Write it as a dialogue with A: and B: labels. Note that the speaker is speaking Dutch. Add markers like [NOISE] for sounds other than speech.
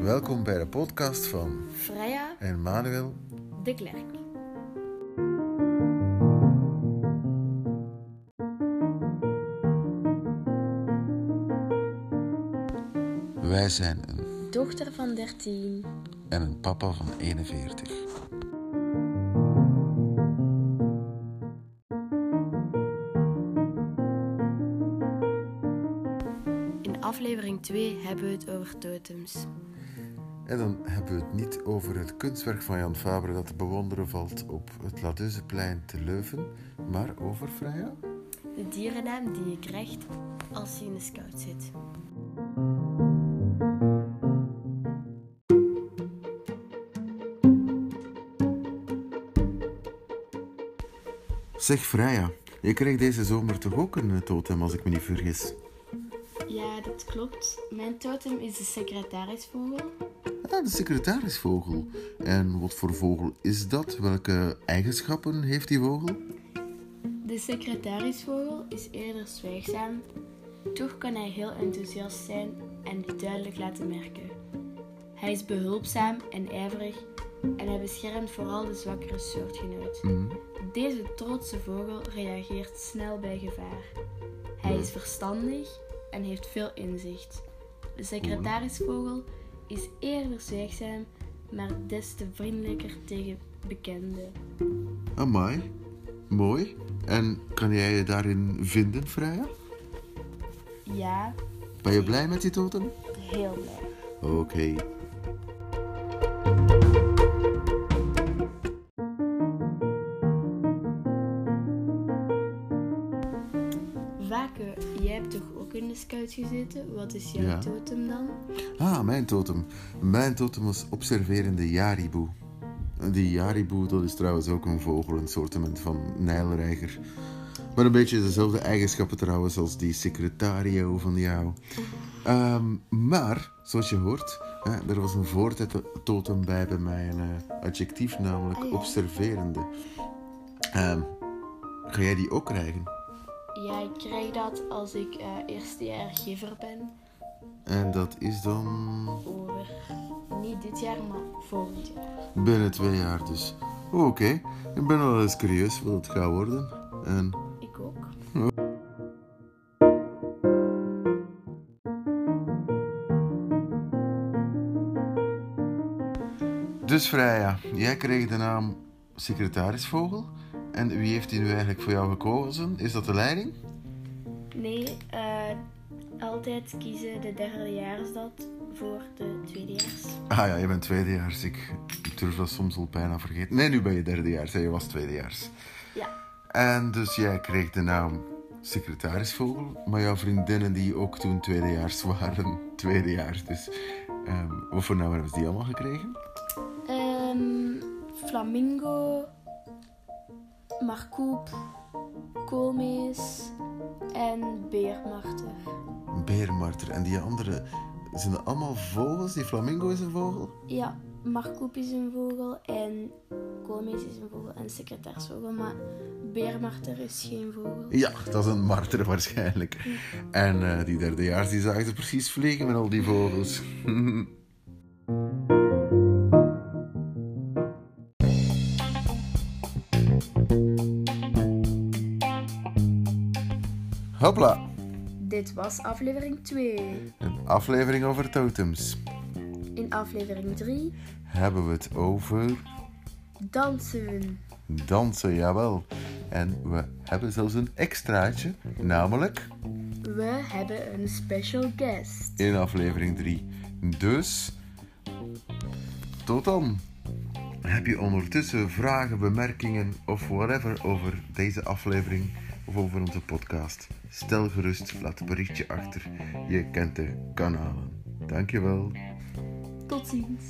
A: Welkom bij de podcast van
B: Freya
A: en Manuel.
B: de Klerk.
A: Wij zijn een
B: Dochter van 13.
A: en een papa van 41.
B: In aflevering 2 hebben we het over totems.
A: En dan hebben we het niet over het kunstwerk van Jan Fabre dat te bewonderen valt op het Ladeuzeplein te Leuven, maar over Freya.
B: De dierennaam die je krijgt als je in de scout zit.
A: Zeg Freya, je kreeg deze zomer toch ook een eh, totem als ik me niet vergis?
B: Ja, dat klopt. Mijn totem is de secretarisvogel.
A: De secretarisvogel. En wat voor vogel is dat? Welke eigenschappen heeft die vogel?
B: De secretarisvogel is eerder zwijgzaam. Toch kan hij heel enthousiast zijn en dit duidelijk laten merken. Hij is behulpzaam en ijverig en hij beschermt vooral de zwakkere soortgenoot. Deze trotse vogel reageert snel bij gevaar. Hij is verstandig en heeft veel inzicht. De secretarisvogel is eerder zwijgzaam, maar des te vriendelijker tegen bekenden.
A: Amai, mooi. En kan jij je daarin vinden, Freya?
B: Ja,
A: Ben je blij met die totem?
B: heel blij.
A: Oké.
B: Vake, jij hebt toch ook in de scout gezeten? Wat is jouw
A: Ja.
B: totem dan?
A: Ah, mijn totem. Mijn totem was observerende jariboe. Die jariboe, dat is trouwens ook een vogel, een soortement van nijlreiger. Maar een beetje dezelfde eigenschappen trouwens als die secretario van jou. Ehm, maar, zoals je hoort, hè, er was een voortotem bij bij mijn eh, adjectief, namelijk
B: Ah, ja.
A: observerende. Ehm, ga jij die ook krijgen?
B: Ja, ik krijg dat als ik eh eerstejaargever ben.
A: En dat is dan
B: Over niet dit jaar, maar volgend jaar.
A: binnen twee jaar dus. Oké, ik ben wel eens curieus wat het gaat worden. En
B: Ik ook.
A: Dus Freya, jij kreeg de naam secretarisvogel. En wie heeft die nu eigenlijk voor jou gekozen? Is dat de leiding?
B: Nee, eh, altijd kiezen de derdejaarsdat voor de tweedejaars.
A: Ah ja, je bent tweedejaars. Ik durf dat soms al bijna vergeten. Nee, nu ben je derdejaars. hè, Je was tweedejaars.
B: Ja,
A: En dus jij kreeg de naam secretarisvogel. Maar jouw vriendinnen die ook toen tweedejaars waren, [LAUGHS] tweedejaars. Dus ehm, wat voor namen hebben die allemaal gekregen?
B: Ehm, Flamingo, Markoep, Koolmees en Beermarter.
A: Beermarter. En die andere, zijn dat allemaal vogels? Die flamingo is een vogel?
B: Ja, Markoep is een vogel en Koolmees is een vogel en secretarisvogel, maar Beermarter is geen vogel.
A: Ja, dat is een marter waarschijnlijk. En eh, die derdejaars die zagen ze precies vliegen met al die vogels. [LAUGHS] Hopla,
B: Dit was aflevering 2.
A: een aflevering over totems.
B: In aflevering 3
A: Hebben we het over
B: dansen.
A: dansen, jawel. En we hebben zelfs een extraatje, namelijk
B: We hebben een special guest.
A: in aflevering 3. Dus, tot dan. Heb je ondertussen vragen, bemerkingen of whatever over deze aflevering of over onze podcast? Stel gerust, laat een berichtje achter. Je kent de kanalen. Dankjewel.
B: Tot ziens.